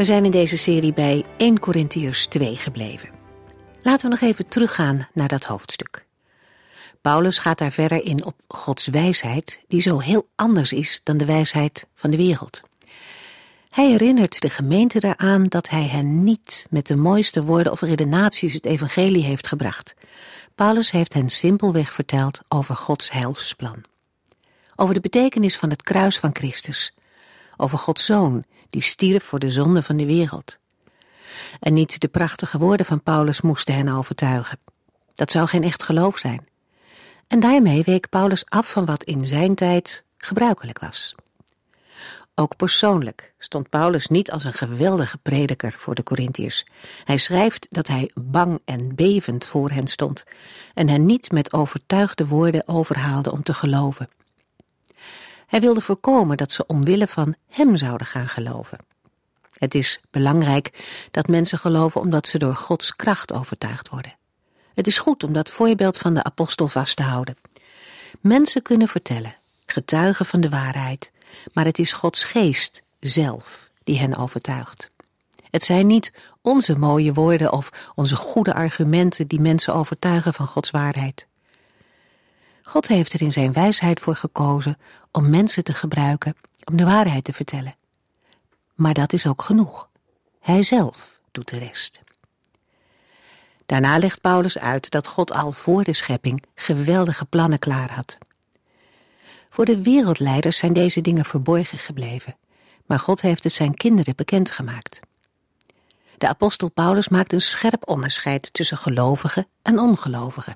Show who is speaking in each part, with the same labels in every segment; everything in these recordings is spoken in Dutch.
Speaker 1: We zijn in deze serie bij 1 Corinthiërs 2 gebleven. Laten we nog even teruggaan naar dat hoofdstuk. Paulus gaat daar verder in op Gods wijsheid, die zo heel anders is dan de wijsheid van de wereld. Hij herinnert de gemeente eraan dat hij hen niet met de mooiste woorden of redenaties het evangelie heeft gebracht. Paulus heeft hen simpelweg verteld over Gods heilsplan. Over de betekenis van het kruis van Christus. Over Gods zoon, die stierf voor de zonde van de wereld. En niet de prachtige woorden van Paulus moesten hen overtuigen. Dat zou geen echt geloof zijn. En daarmee week Paulus af van wat in zijn tijd gebruikelijk was. Ook persoonlijk stond Paulus niet als een geweldige prediker voor de Corinthiërs. Hij schrijft dat hij bang en bevend voor hen stond en hen niet met overtuigde woorden overhaalde om te geloven. Hij wilde voorkomen dat ze omwille van hem zouden gaan geloven. Het is belangrijk dat mensen geloven omdat ze door Gods kracht overtuigd worden. Het is goed om dat voorbeeld van de apostel vast te houden. Mensen kunnen vertellen, getuigen van de waarheid, maar het is Gods geest zelf die hen overtuigt. Het zijn niet onze mooie woorden of onze goede argumenten die mensen overtuigen van Gods waarheid. God heeft er in zijn wijsheid voor gekozen om mensen te gebruiken om de waarheid te vertellen. Maar dat is ook genoeg. Hij zelf doet de rest. Daarna legt Paulus uit dat God al voor de schepping geweldige plannen klaar had. Voor de wereldleiders zijn deze dingen verborgen gebleven, maar God heeft het zijn kinderen bekendgemaakt. De apostel Paulus maakt een scherp onderscheid tussen gelovigen en ongelovigen.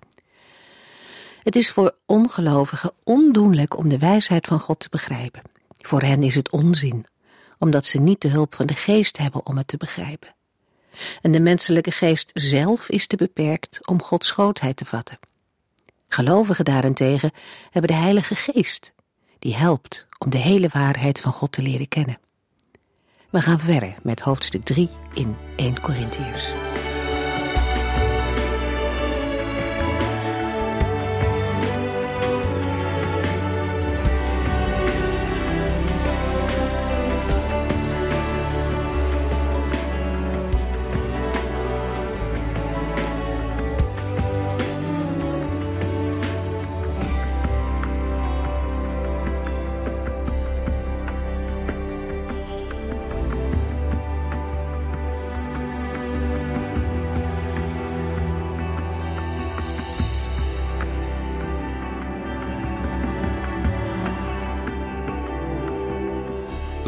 Speaker 1: Het is voor ongelovigen ondoenlijk om de wijsheid van God te begrijpen. Voor hen is het onzin, omdat ze niet de hulp van de geest hebben om het te begrijpen. En de menselijke geest zelf is te beperkt om Gods grootheid te vatten. Gelovigen daarentegen hebben de Heilige Geest, die helpt om de hele waarheid van God te leren kennen. We gaan verder met hoofdstuk 3 in 1 Corinthiërs.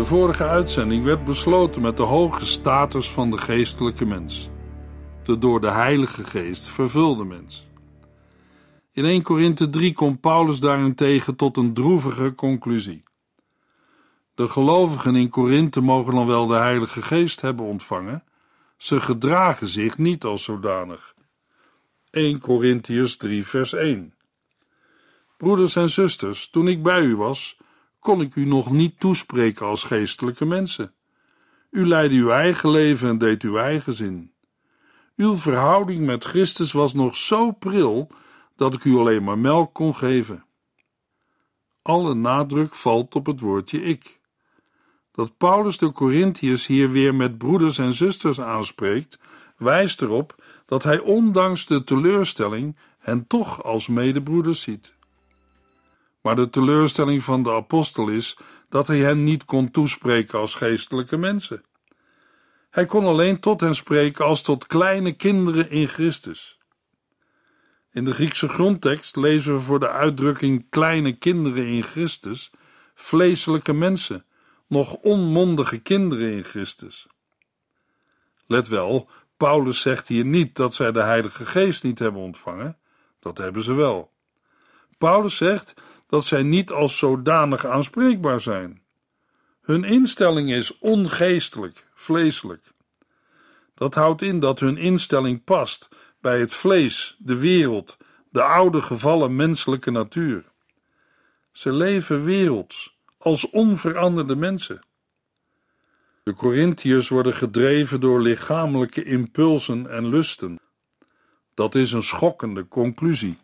Speaker 2: Vorige uitzending werd besloten met de hoge status van de geestelijke mens, de door de Heilige Geest vervulde mens. In 1 Korinthe 3 komt Paulus daarentegen tot een droevige conclusie. De gelovigen in Korinthe mogen dan wel de Heilige Geest hebben ontvangen, ze gedragen zich niet als zodanig. 1 Corinthiërs 3 vers 1 Broeders en zusters, toen ik bij u was, kon ik u nog niet toespreken als geestelijke mensen. U leidde uw eigen leven en deed uw eigen zin. Uw verhouding met Christus was nog zo pril dat ik u alleen maar melk kon geven. Alle nadruk valt op het woordje ik. Dat Paulus de Corinthiërs hier weer met broeders en zusters aanspreekt, wijst erop dat hij ondanks de teleurstelling hen toch als medebroeders ziet. Maar de teleurstelling van de apostel is dat hij hen niet kon toespreken als geestelijke mensen. Hij kon alleen tot hen spreken als tot kleine kinderen in Christus. In de Griekse grondtekst lezen we voor de uitdrukking kleine kinderen in Christus vleeselijke mensen, nog onmondige kinderen in Christus. Let wel, Paulus zegt hier niet dat zij de Heilige Geest niet hebben ontvangen, dat hebben ze wel. Paulus zegt dat zij niet als zodanig aanspreekbaar zijn. Hun instelling is ongeestelijk, vleeselijk. Dat houdt in dat hun instelling past bij het vlees, de wereld, de oude gevallen menselijke natuur. Ze leven werelds, als onveranderde mensen. De Corinthiërs worden gedreven door lichamelijke impulsen en lusten. Dat is een schokkende conclusie.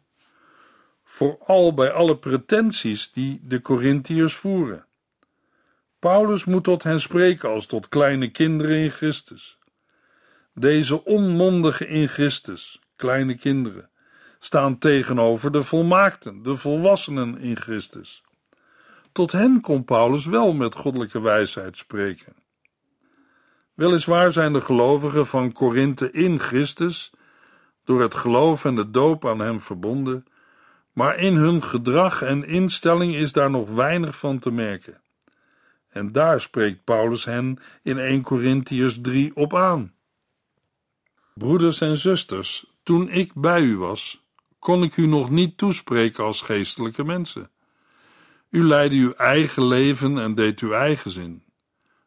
Speaker 2: Vooral bij alle pretenties die de Corinthiërs voeren. Paulus moet tot hen spreken als tot kleine kinderen in Christus. Deze onmondigen in Christus, kleine kinderen, staan tegenover de volmaakten, de volwassenen in Christus. Tot hen kon Paulus wel met goddelijke wijsheid spreken. Weliswaar zijn de gelovigen van Korinthe in Christus door het geloof en de doop aan hem verbonden, maar in hun gedrag en instelling is daar nog weinig van te merken. En daar spreekt Paulus hen in 1 Corinthiërs 3 op aan. Broeders en zusters, toen ik bij u was, kon ik u nog niet toespreken als geestelijke mensen. U leidde uw eigen leven en deed uw eigen zin.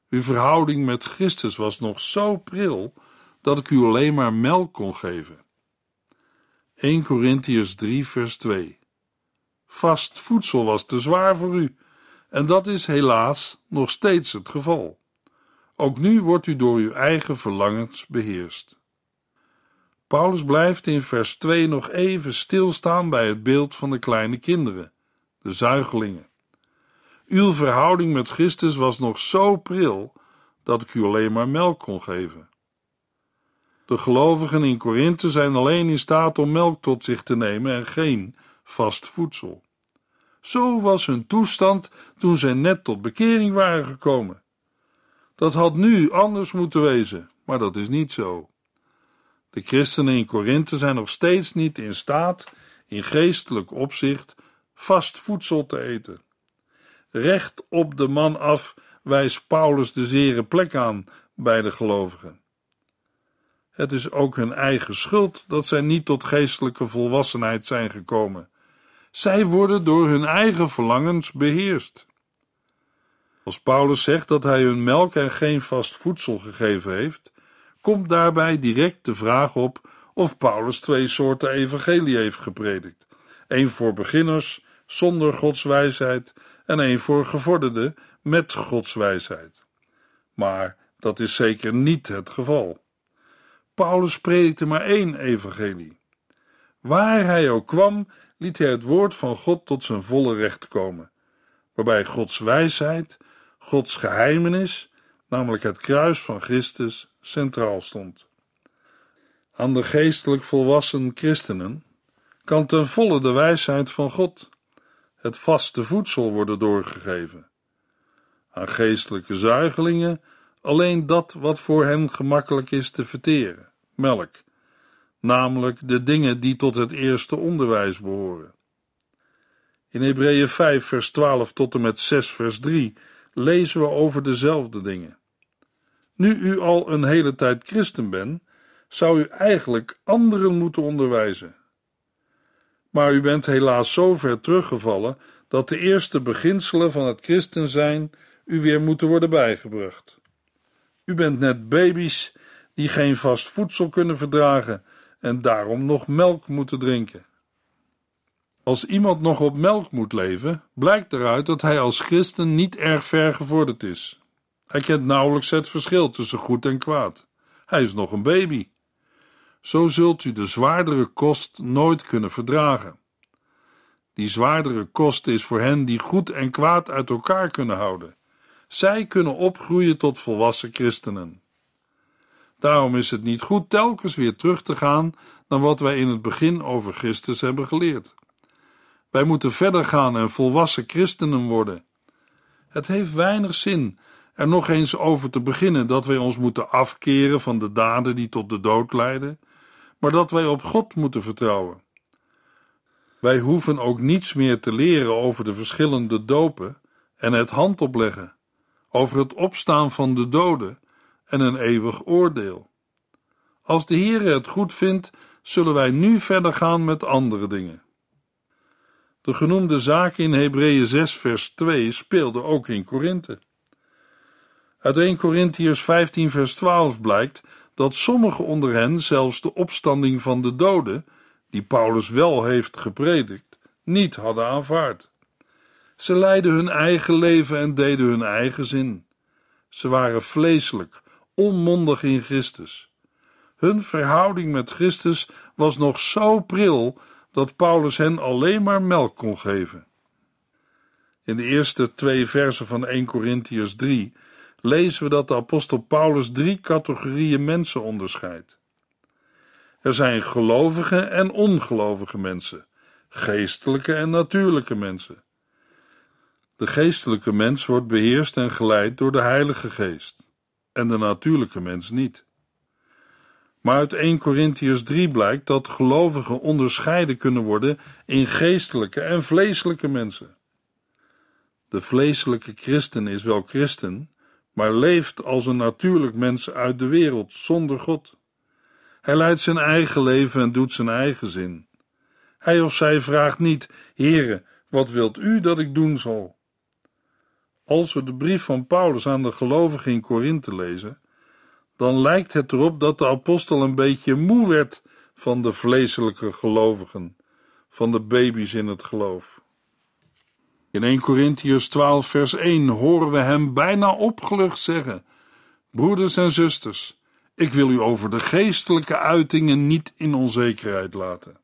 Speaker 2: Uw verhouding met Christus was nog zo pril dat ik u alleen maar melk kon geven. 1 Corinthians 3, vers 2. Vast voedsel was te zwaar voor u, en dat is helaas nog steeds het geval. Ook nu wordt u door uw eigen verlangens beheerst. Paulus blijft in vers 2 nog even stilstaan bij het beeld van de kleine kinderen, de zuigelingen. Uw verhouding met Christus was nog zo pril dat ik u alleen maar melk kon geven. De gelovigen in Korinthe zijn alleen in staat om melk tot zich te nemen en geen vast voedsel. Zo was hun toestand toen zij net tot bekering waren gekomen. Dat had nu anders moeten wezen, maar dat is niet zo. De christenen in Korinthe zijn nog steeds niet in staat, in geestelijk opzicht, vast voedsel te eten. Recht op de man af wijst Paulus de zere plek aan bij de gelovigen. Het is ook hun eigen schuld dat zij niet tot geestelijke volwassenheid zijn gekomen. Zij worden door hun eigen verlangens beheerst. Als Paulus zegt dat hij hun melk en geen vast voedsel gegeven heeft, komt daarbij direct de vraag op of Paulus twee soorten evangelie heeft gepredikt: één voor beginners zonder Gods wijsheid en één voor gevorderden met Gods wijsheid. Maar dat is zeker niet het geval. Paulus predikte maar één evangelie. Waar hij ook kwam, liet hij het woord van God tot zijn volle recht komen, waarbij Gods wijsheid, Gods geheimenis, namelijk het kruis van Christus, centraal stond. Aan de geestelijk volwassen christenen kan ten volle de wijsheid van God, het vaste voedsel, worden doorgegeven. Aan geestelijke zuigelingen alleen dat wat voor hen gemakkelijk is te verteren, melk, namelijk de dingen die tot het eerste onderwijs behoren. In Hebreeën 5, vers 12 tot en met 6, vers 3 lezen we over dezelfde dingen. Nu u al een hele tijd christen bent, zou u eigenlijk anderen moeten onderwijzen. Maar u bent helaas zo ver teruggevallen dat de eerste beginselen van het christen zijn u weer moeten worden bijgebracht. U bent net baby's die geen vast voedsel kunnen verdragen en daarom nog melk moeten drinken. Als iemand nog op melk moet leven, blijkt eruit dat hij als christen niet erg ver gevorderd is. Hij kent nauwelijks het verschil tussen goed en kwaad. Hij is nog een baby. Zo zult u de zwaardere kost nooit kunnen verdragen. Die zwaardere kost is voor hen die goed en kwaad uit elkaar kunnen houden. Zij kunnen opgroeien tot volwassen christenen. Daarom is het niet goed telkens weer terug te gaan naar wat wij in het begin over Christus hebben geleerd. Wij moeten verder gaan en volwassen christenen worden. Het heeft weinig zin er nog eens over te beginnen dat wij ons moeten afkeren van de daden die tot de dood leiden, maar dat wij op God moeten vertrouwen. Wij hoeven ook niets meer te leren over de verschillende dopen en het handopleggen, over het opstaan van de doden en een eeuwig oordeel. Als de Heere het goed vindt, zullen wij nu verder gaan met andere dingen. De genoemde zaken in Hebreeën 6 vers 2 speelden ook in Korinthe. Uit 1 Corinthians 15, vers 12 blijkt dat sommigen onder hen zelfs de opstanding van de doden, die Paulus wel heeft gepredikt, niet hadden aanvaard. Ze leidden hun eigen leven en deden hun eigen zin. Ze waren vleeselijk, onmondig in Christus. Hun verhouding met Christus was nog zo pril dat Paulus hen alleen maar melk kon geven. In de eerste twee versen van 1 Corinthians 3 lezen we dat de apostel Paulus drie categorieën mensen onderscheidt. Er zijn gelovige en ongelovige mensen, geestelijke en natuurlijke mensen. De geestelijke mens wordt beheerst en geleid door de Heilige Geest, en de natuurlijke mens niet. Maar uit 1 Corinthians 3 blijkt dat gelovigen onderscheiden kunnen worden in geestelijke en vleeselijke mensen. De vleeselijke christen is wel christen, maar leeft als een natuurlijk mens uit de wereld, zonder God. Hij leidt zijn eigen leven en doet zijn eigen zin. Hij of zij vraagt niet: Heere, wat wilt u dat ik doen zal? Als we de brief van Paulus aan de gelovigen in Korinthe lezen, dan lijkt het erop dat de apostel een beetje moe werd van de vleeselijke gelovigen, van de baby's in het geloof. In 1 Corinthians 12, vers 1 horen we hem bijna opgelucht zeggen: Broeders en zusters, ik wil u over de geestelijke uitingen niet in onzekerheid laten.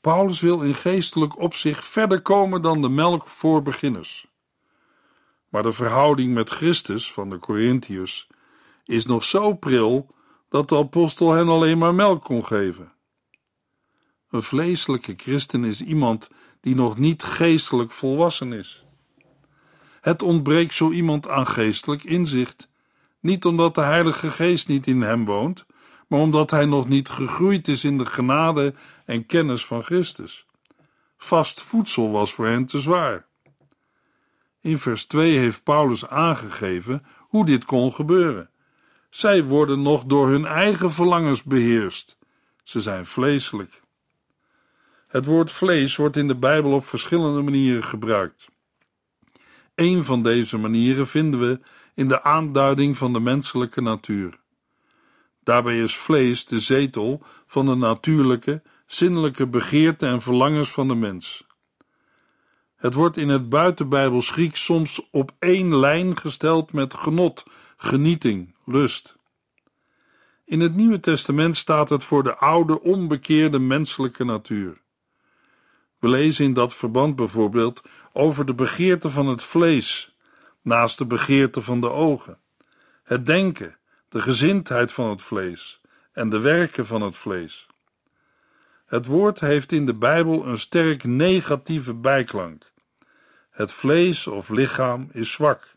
Speaker 2: Paulus wil in geestelijk opzicht verder komen dan de melk voor beginners. Maar de verhouding met Christus van de Corinthiërs is nog zo pril dat de apostel hen alleen maar melk kon geven. Een vleeselijke christen is iemand die nog niet geestelijk volwassen is. Het ontbreekt zo iemand aan geestelijk inzicht, niet omdat de Heilige Geest niet in hem woont, maar omdat hij nog niet gegroeid is in de genade en kennis van Christus. Vast voedsel was voor hen te zwaar. In vers 2 heeft Paulus aangegeven hoe dit kon gebeuren. Zij worden nog door hun eigen verlangens beheerst. Ze zijn vleeselijk. Het woord vlees wordt in de Bijbel op verschillende manieren gebruikt. Een van deze manieren vinden we in de aanduiding van de menselijke natuur. Daarbij is vlees de zetel van de natuurlijke, zinnelijke begeerte en verlangens van de mens. Het wordt in het buitenbijbels Grieks soms op één lijn gesteld met genot, genieting, lust. In het Nieuwe Testament staat het voor de oude, onbekeerde menselijke natuur. We lezen in dat verband bijvoorbeeld over de begeerte van het vlees, naast de begeerte van de ogen, het denken, de gezindheid van het vlees en de werken van het vlees. Het woord heeft in de Bijbel een sterk negatieve bijklank. Het vlees of lichaam is zwak.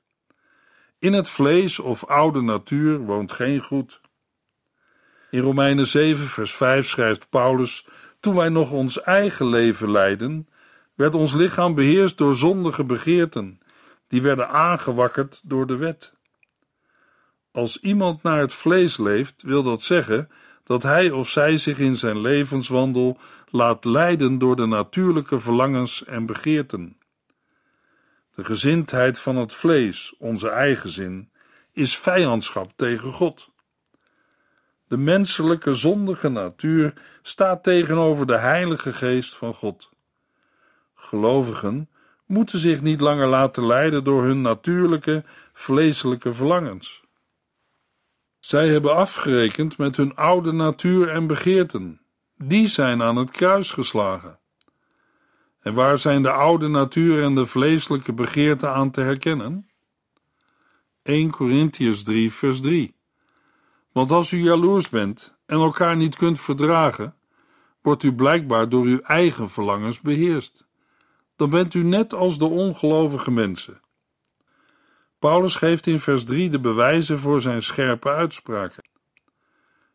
Speaker 2: In het vlees of oude natuur woont geen goed. In Romeinen 7, vers 5 schrijft Paulus toen wij nog ons eigen leven leidden, werd ons lichaam beheerst door zondige begeerten, die werden aangewakkerd door de wet. Als iemand naar het vlees leeft, wil dat zeggen dat hij of zij zich in zijn levenswandel laat leiden door de natuurlijke verlangens en begeerten. De gezindheid van het vlees, onze eigen zin, is vijandschap tegen God. De menselijke zondige natuur staat tegenover de Heilige Geest van God. Gelovigen moeten zich niet langer laten leiden door hun natuurlijke, vleeselijke verlangens. Zij hebben afgerekend met hun oude natuur en begeerten. Die zijn aan het kruis geslagen. En waar zijn de oude natuur en de vleeselijke begeerten aan te herkennen? 1 Corinthians 3, vers 3. Want als u jaloers bent en elkaar niet kunt verdragen, wordt u blijkbaar door uw eigen verlangens beheerst. Dan bent u net als de ongelovige mensen. Paulus geeft in vers 3 de bewijzen voor zijn scherpe uitspraken.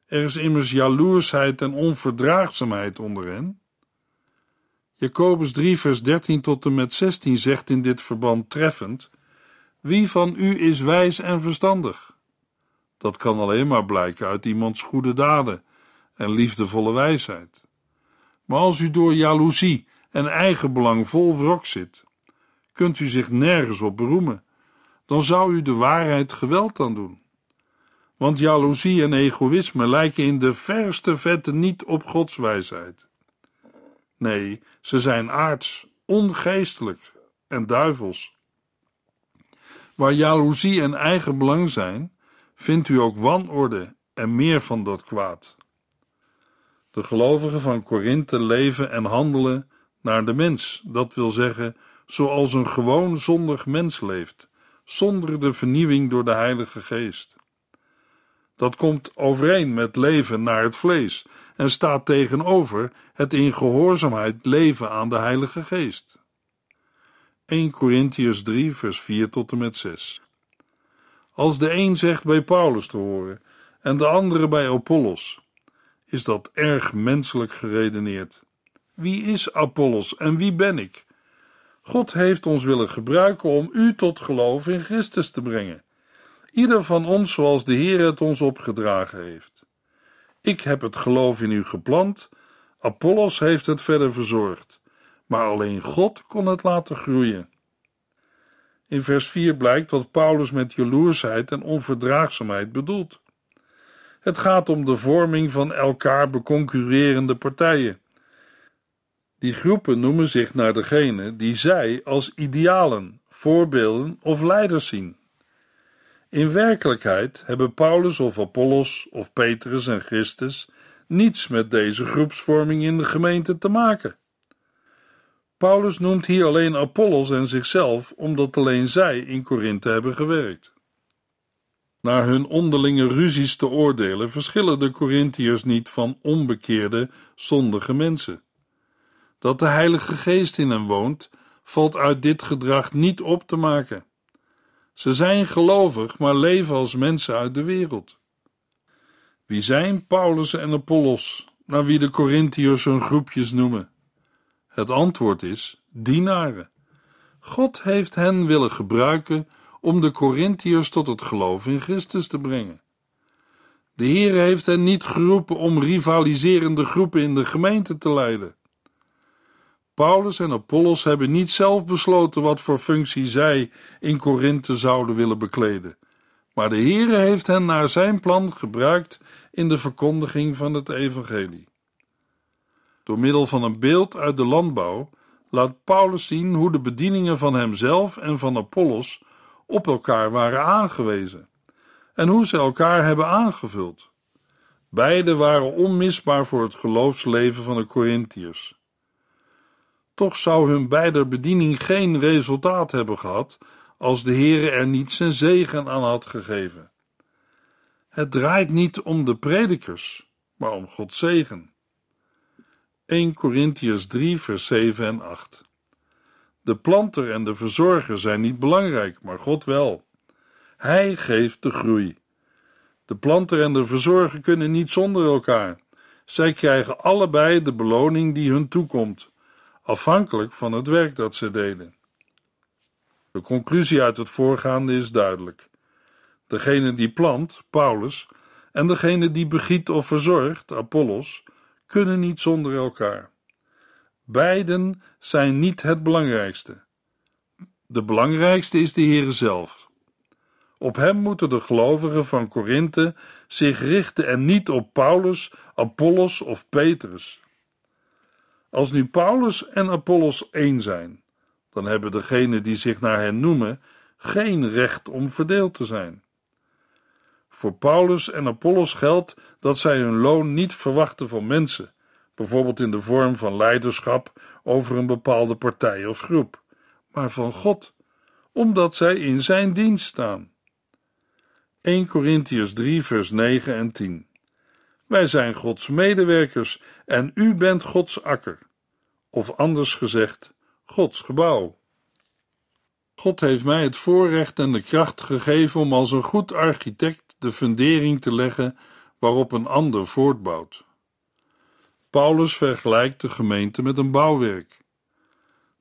Speaker 2: Er is immers jaloersheid en onverdraagzaamheid onder hen. Jacobus 3, vers 13 tot en met 16 zegt in dit verband treffend: Wie van u is wijs en verstandig? Dat kan alleen maar blijken uit iemands goede daden en liefdevolle wijsheid. Maar als u door jaloezie en eigenbelang vol wrok zit, kunt u zich nergens op beroemen, dan zou u de waarheid geweld aan doen. Want jaloezie en egoïsme lijken in de verste vette niet op Gods wijsheid. Nee, ze zijn aards, ongeestelijk en duivels. Waar jaloezie en eigen belang zijn, vindt u ook wanorde en meer van dat kwaad. De gelovigen van Korinthe leven en handelen naar de mens, dat wil zeggen, zoals een gewoon zondig mens leeft, zonder de vernieuwing door de Heilige Geest. Dat komt overeen met leven naar het vlees en staat tegenover het in gehoorzaamheid leven aan de Heilige Geest. 1 Corinthians 3, vers 4 tot en met 6. Als de een zegt bij Paulus te horen en de andere bij Apollos, is dat erg menselijk geredeneerd. Wie is Apollos en wie ben ik? God heeft ons willen gebruiken om u tot geloof in Christus te brengen. Ieder van ons zoals de Heer het ons opgedragen heeft. Ik heb het geloof in u geplant, Apollos heeft het verder verzorgd, maar alleen God kon het laten groeien. In vers 4 blijkt wat Paulus met jaloersheid en onverdraagzaamheid bedoelt. Het gaat om de vorming van elkaar beconcurrerende partijen. Die groepen noemen zich naar degene die zij als idealen, voorbeelden of leiders zien. In werkelijkheid hebben Paulus of Apollos of Petrus en Christus niets met deze groepsvorming in de gemeente te maken. Paulus noemt hier alleen Apollos en zichzelf, omdat alleen zij in Korinthe hebben gewerkt. Naar hun onderlinge ruzies te oordelen, verschillen de Corinthiërs niet van onbekeerde, zondige mensen. Dat de Heilige Geest in hen woont, valt uit dit gedrag niet op te maken. Ze zijn gelovig, maar leven als mensen uit de wereld. Wie zijn Paulus en Apollos, naar wie de Corinthiërs hun groepjes noemen? Het antwoord is dienaren. God heeft hen willen gebruiken om de Corinthiërs tot het geloof in Christus te brengen. De Heer heeft hen niet geroepen om rivaliserende groepen in de gemeente te leiden. Paulus en Apollos hebben niet zelf besloten wat voor functie zij in Korinthe zouden willen bekleden, maar de Heer heeft hen naar zijn plan gebruikt in de verkondiging van het evangelie. Door middel van een beeld uit de landbouw laat Paulus zien hoe de bedieningen van hemzelf en van Apollos op elkaar waren aangewezen en hoe ze elkaar hebben aangevuld. Beide waren onmisbaar voor het geloofsleven van de Corinthiërs. Toch zou hun beider bediening geen resultaat hebben gehad als de Heere er niet zijn zegen aan had gegeven. Het draait niet om de predikers, maar om Gods zegen. 1 Corinthians 3 vers 7 en 8 De planter en de verzorger zijn niet belangrijk, maar God wel. Hij geeft de groei. De planter en de verzorger kunnen niet zonder elkaar. Zij krijgen allebei de beloning die hun toekomt afhankelijk van het werk dat ze deden. De conclusie uit het voorgaande is duidelijk. Degene die plant, Paulus, en degene die begiet of verzorgt, Apollos, kunnen niet zonder elkaar. Beiden zijn niet het belangrijkste. De belangrijkste is de Heere zelf. Op hem moeten de gelovigen van Korinthe zich richten en niet op Paulus, Apollos of Petrus. Als nu Paulus en Apollos één zijn, dan hebben degenen die zich naar hen noemen geen recht om verdeeld te zijn. Voor Paulus en Apollos geldt dat zij hun loon niet verwachten van mensen, bijvoorbeeld in de vorm van leiderschap over een bepaalde partij of groep, maar van God, omdat zij in zijn dienst staan. 1 Corinthians 3, vers 9 en 10. Wij zijn Gods medewerkers en u bent Gods akker. Of anders gezegd, Gods gebouw. God heeft mij het voorrecht en de kracht gegeven om als een goed architect de fundering te leggen waarop een ander voortbouwt. Paulus vergelijkt de gemeente met een bouwwerk.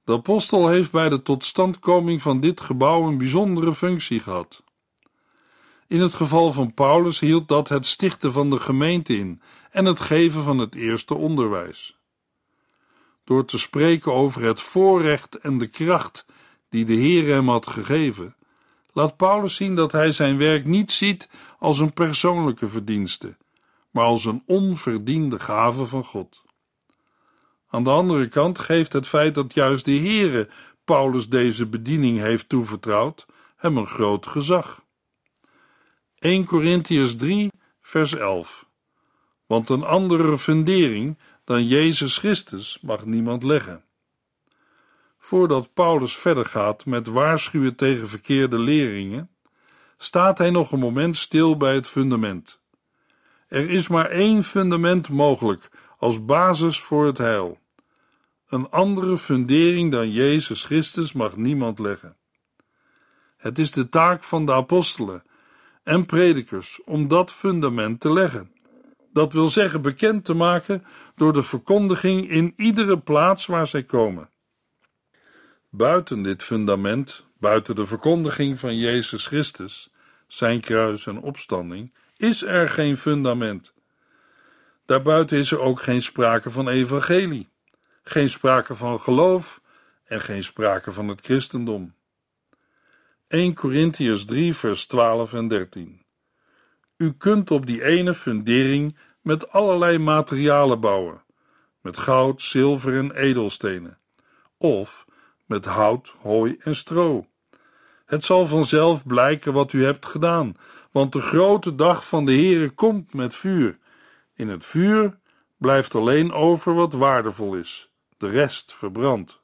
Speaker 2: De apostel heeft bij de totstandkoming van dit gebouw een bijzondere functie gehad. In het geval van Paulus hield dat het stichten van de gemeente in en het geven van het eerste onderwijs. Door te spreken over het voorrecht en de kracht die de Heer hem had gegeven, laat Paulus zien dat hij zijn werk niet ziet als een persoonlijke verdienste, maar als een onverdiende gave van God. Aan de andere kant geeft het feit dat juist de Heere Paulus deze bediening heeft toevertrouwd, hem een groot gezag. 1 Corinthians 3, vers 11. Want een andere fundering dan Jezus Christus mag niemand leggen. Voordat Paulus verder gaat met waarschuwen tegen verkeerde leringen, staat hij nog een moment stil bij het fundament. Er is maar één fundament mogelijk als basis voor het heil. Een andere fundering dan Jezus Christus mag niemand leggen. Het is de taak van de apostelen en predikers om dat fundament te leggen. Dat wil zeggen bekend te maken door de verkondiging in iedere plaats waar zij komen. Buiten dit fundament, buiten de verkondiging van Jezus Christus, zijn kruis en opstanding, is er geen fundament. Daarbuiten is er ook geen sprake van evangelie, geen sprake van geloof en geen sprake van het christendom. 1 Corinthians 3, vers 12 en 13. U kunt op die ene fundering met allerlei materialen bouwen, met goud, zilver en edelstenen, of met hout, hooi en stro. Het zal vanzelf blijken wat u hebt gedaan, want de grote dag van de Heere komt met vuur. In het vuur blijft alleen over wat waardevol is, de rest verbrandt.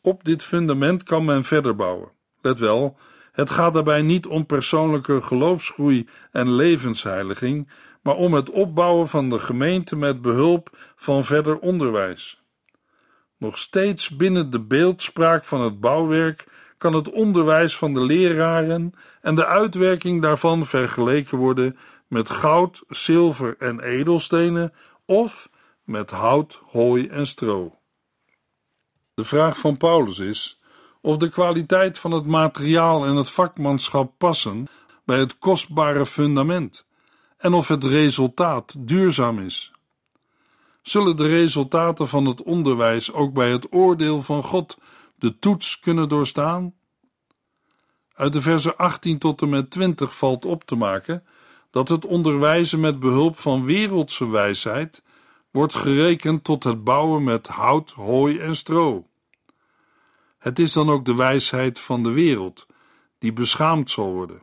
Speaker 2: Op dit fundament kan men verder bouwen. Let wel, het gaat daarbij niet om persoonlijke geloofsgroei en levensheiliging, maar om het opbouwen van de gemeente met behulp van verder onderwijs. Nog steeds binnen de beeldspraak van het bouwwerk kan het onderwijs van de leraren en de uitwerking daarvan vergeleken worden met goud, zilver en edelstenen of met hout, hooi en stro. De vraag van Paulus is of de kwaliteit van het materiaal en het vakmanschap passen bij het kostbare fundament en of het resultaat duurzaam is. Zullen de resultaten van het onderwijs ook bij het oordeel van God de toets kunnen doorstaan? Uit de versen 18 tot en met 20 valt op te maken dat het onderwijzen met behulp van wereldse wijsheid wordt gerekend tot het bouwen met hout, hooi en stro. Het is dan ook de wijsheid van de wereld die beschaamd zal worden.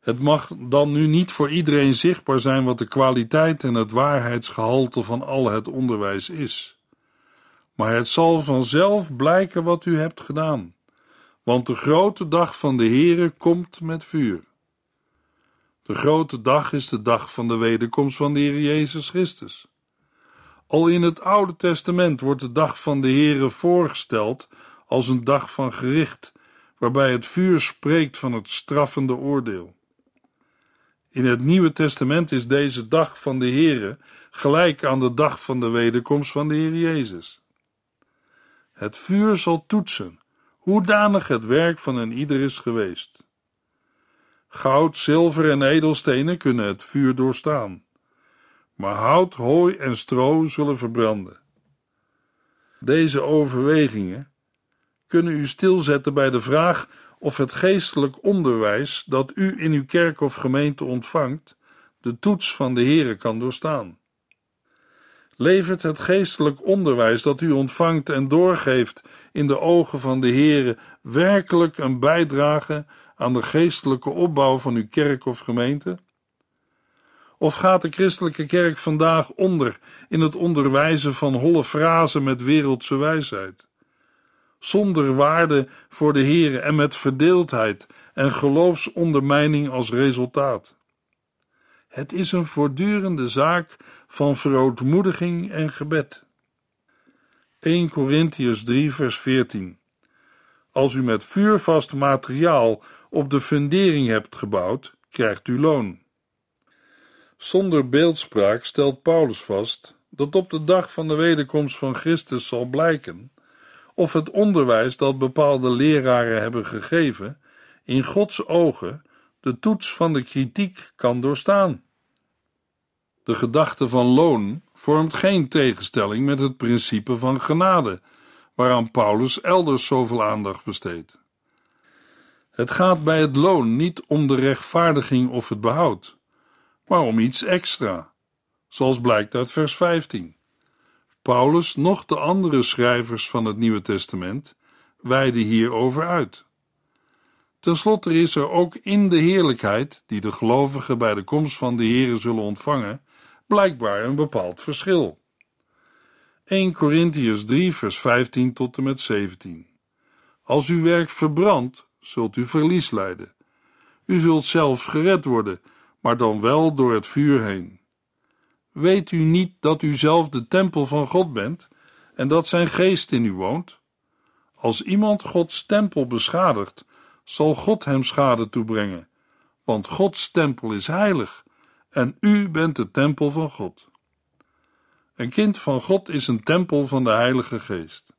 Speaker 2: Het mag dan nu niet voor iedereen zichtbaar zijn wat de kwaliteit en het waarheidsgehalte van al het onderwijs is. Maar het zal vanzelf blijken wat u hebt gedaan, want de grote dag van de Heere komt met vuur. De grote dag is de dag van de wederkomst van de Heer Jezus Christus. Al in het Oude Testament wordt de dag van de Heere voorgesteld als een dag van gericht, waarbij het vuur spreekt van het straffende oordeel. In het Nieuwe Testament is deze dag van de Heere gelijk aan de dag van de wederkomst van de Heer Jezus. Het vuur zal toetsen hoedanig het werk van een ieder is geweest. Goud, zilver en edelstenen kunnen het vuur doorstaan, maar hout, hooi en stro zullen verbranden. Deze overwegingen kunnen u stilzetten bij de vraag of het geestelijk onderwijs dat u in uw kerk of gemeente ontvangt, de toets van de Heere kan doorstaan. Levert het geestelijk onderwijs dat u ontvangt en doorgeeft in de ogen van de Heere werkelijk een bijdrage aan de geestelijke opbouw van uw kerk of gemeente? Of gaat de christelijke kerk vandaag onder in het onderwijzen van holle frasen met wereldse wijsheid? zonder waarde voor de Heere en met verdeeldheid en geloofsondermijning als resultaat. Het is een voortdurende zaak van verootmoediging en gebed. 1 Corinthians 3 vers 14 Als u met vuurvast materiaal op de fundering hebt gebouwd, krijgt u loon. Zonder beeldspraak stelt Paulus vast dat op de dag van de wederkomst van Christus zal blijken of het onderwijs dat bepaalde leraren hebben gegeven in Gods ogen de toets van de kritiek kan doorstaan. De gedachte van loon vormt geen tegenstelling met het principe van genade, waaraan Paulus elders zoveel aandacht besteedt. Het gaat bij het loon niet om de rechtvaardiging of het behoud, maar om iets extra, zoals blijkt uit vers 15. Paulus, nog de andere schrijvers van het Nieuwe Testament, wijden hierover uit. Ten slotte is er ook in de heerlijkheid die de gelovigen bij de komst van de Here zullen ontvangen, blijkbaar een bepaald verschil. 1 Corinthians 3, vers 15 tot en met 17. Als uw werk verbrandt, zult u verlies lijden. U zult zelf gered worden, maar dan wel door het vuur heen. Weet u niet dat u zelf de tempel van God bent en dat zijn geest in u woont? Als iemand Gods tempel beschadigt, zal God hem schade toebrengen, want Gods tempel is heilig en u bent de tempel van God. Een kind van God is een tempel van de Heilige Geest.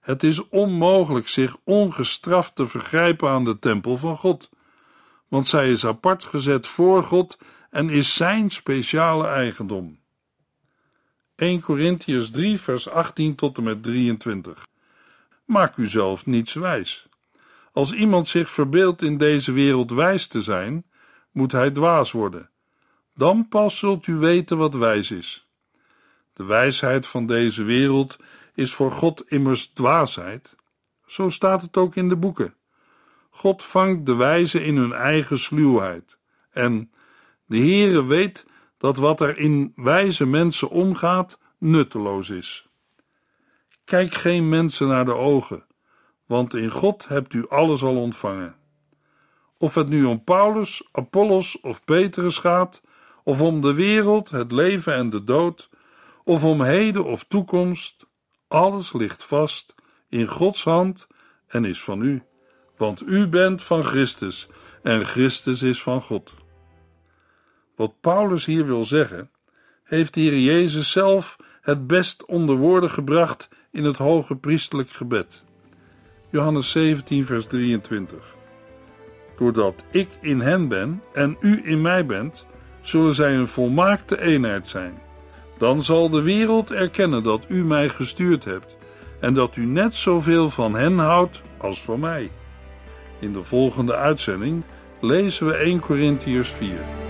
Speaker 2: Het is onmogelijk zich ongestraft te vergrijpen aan de tempel van God, want zij is apart gezet voor God en is zijn speciale eigendom. 1 Corinthians 3, vers 18 tot en met 23. Maak u zelf niets wijs. Als iemand zich verbeeldt in deze wereld wijs te zijn, moet hij dwaas worden. Dan pas zult u weten wat wijs is. De wijsheid van deze wereld is voor God immers dwaasheid. Zo staat het ook in de boeken. God vangt de wijzen in hun eigen sluwheid. En de Heere weet dat wat er in wijze mensen omgaat nutteloos is. Kijk geen mensen naar de ogen, want in God hebt u alles al ontvangen. Of het nu om Paulus, Apollos of Petrus gaat, of om de wereld, het leven en de dood, of om heden of toekomst, alles ligt vast in Gods hand en is van u, want u bent van Christus en Christus is van God. Wat Paulus hier wil zeggen, heeft de Heer Jezus zelf het best onder woorden gebracht in het hoge priestelijk gebed. Johannes 17, vers 23. Doordat ik in hen ben en u in mij bent, zullen zij een volmaakte eenheid zijn. Dan zal de wereld erkennen dat u mij gestuurd hebt en dat u net zoveel van hen houdt als van mij. In de volgende uitzending lezen we 1 Corinthiërs 4.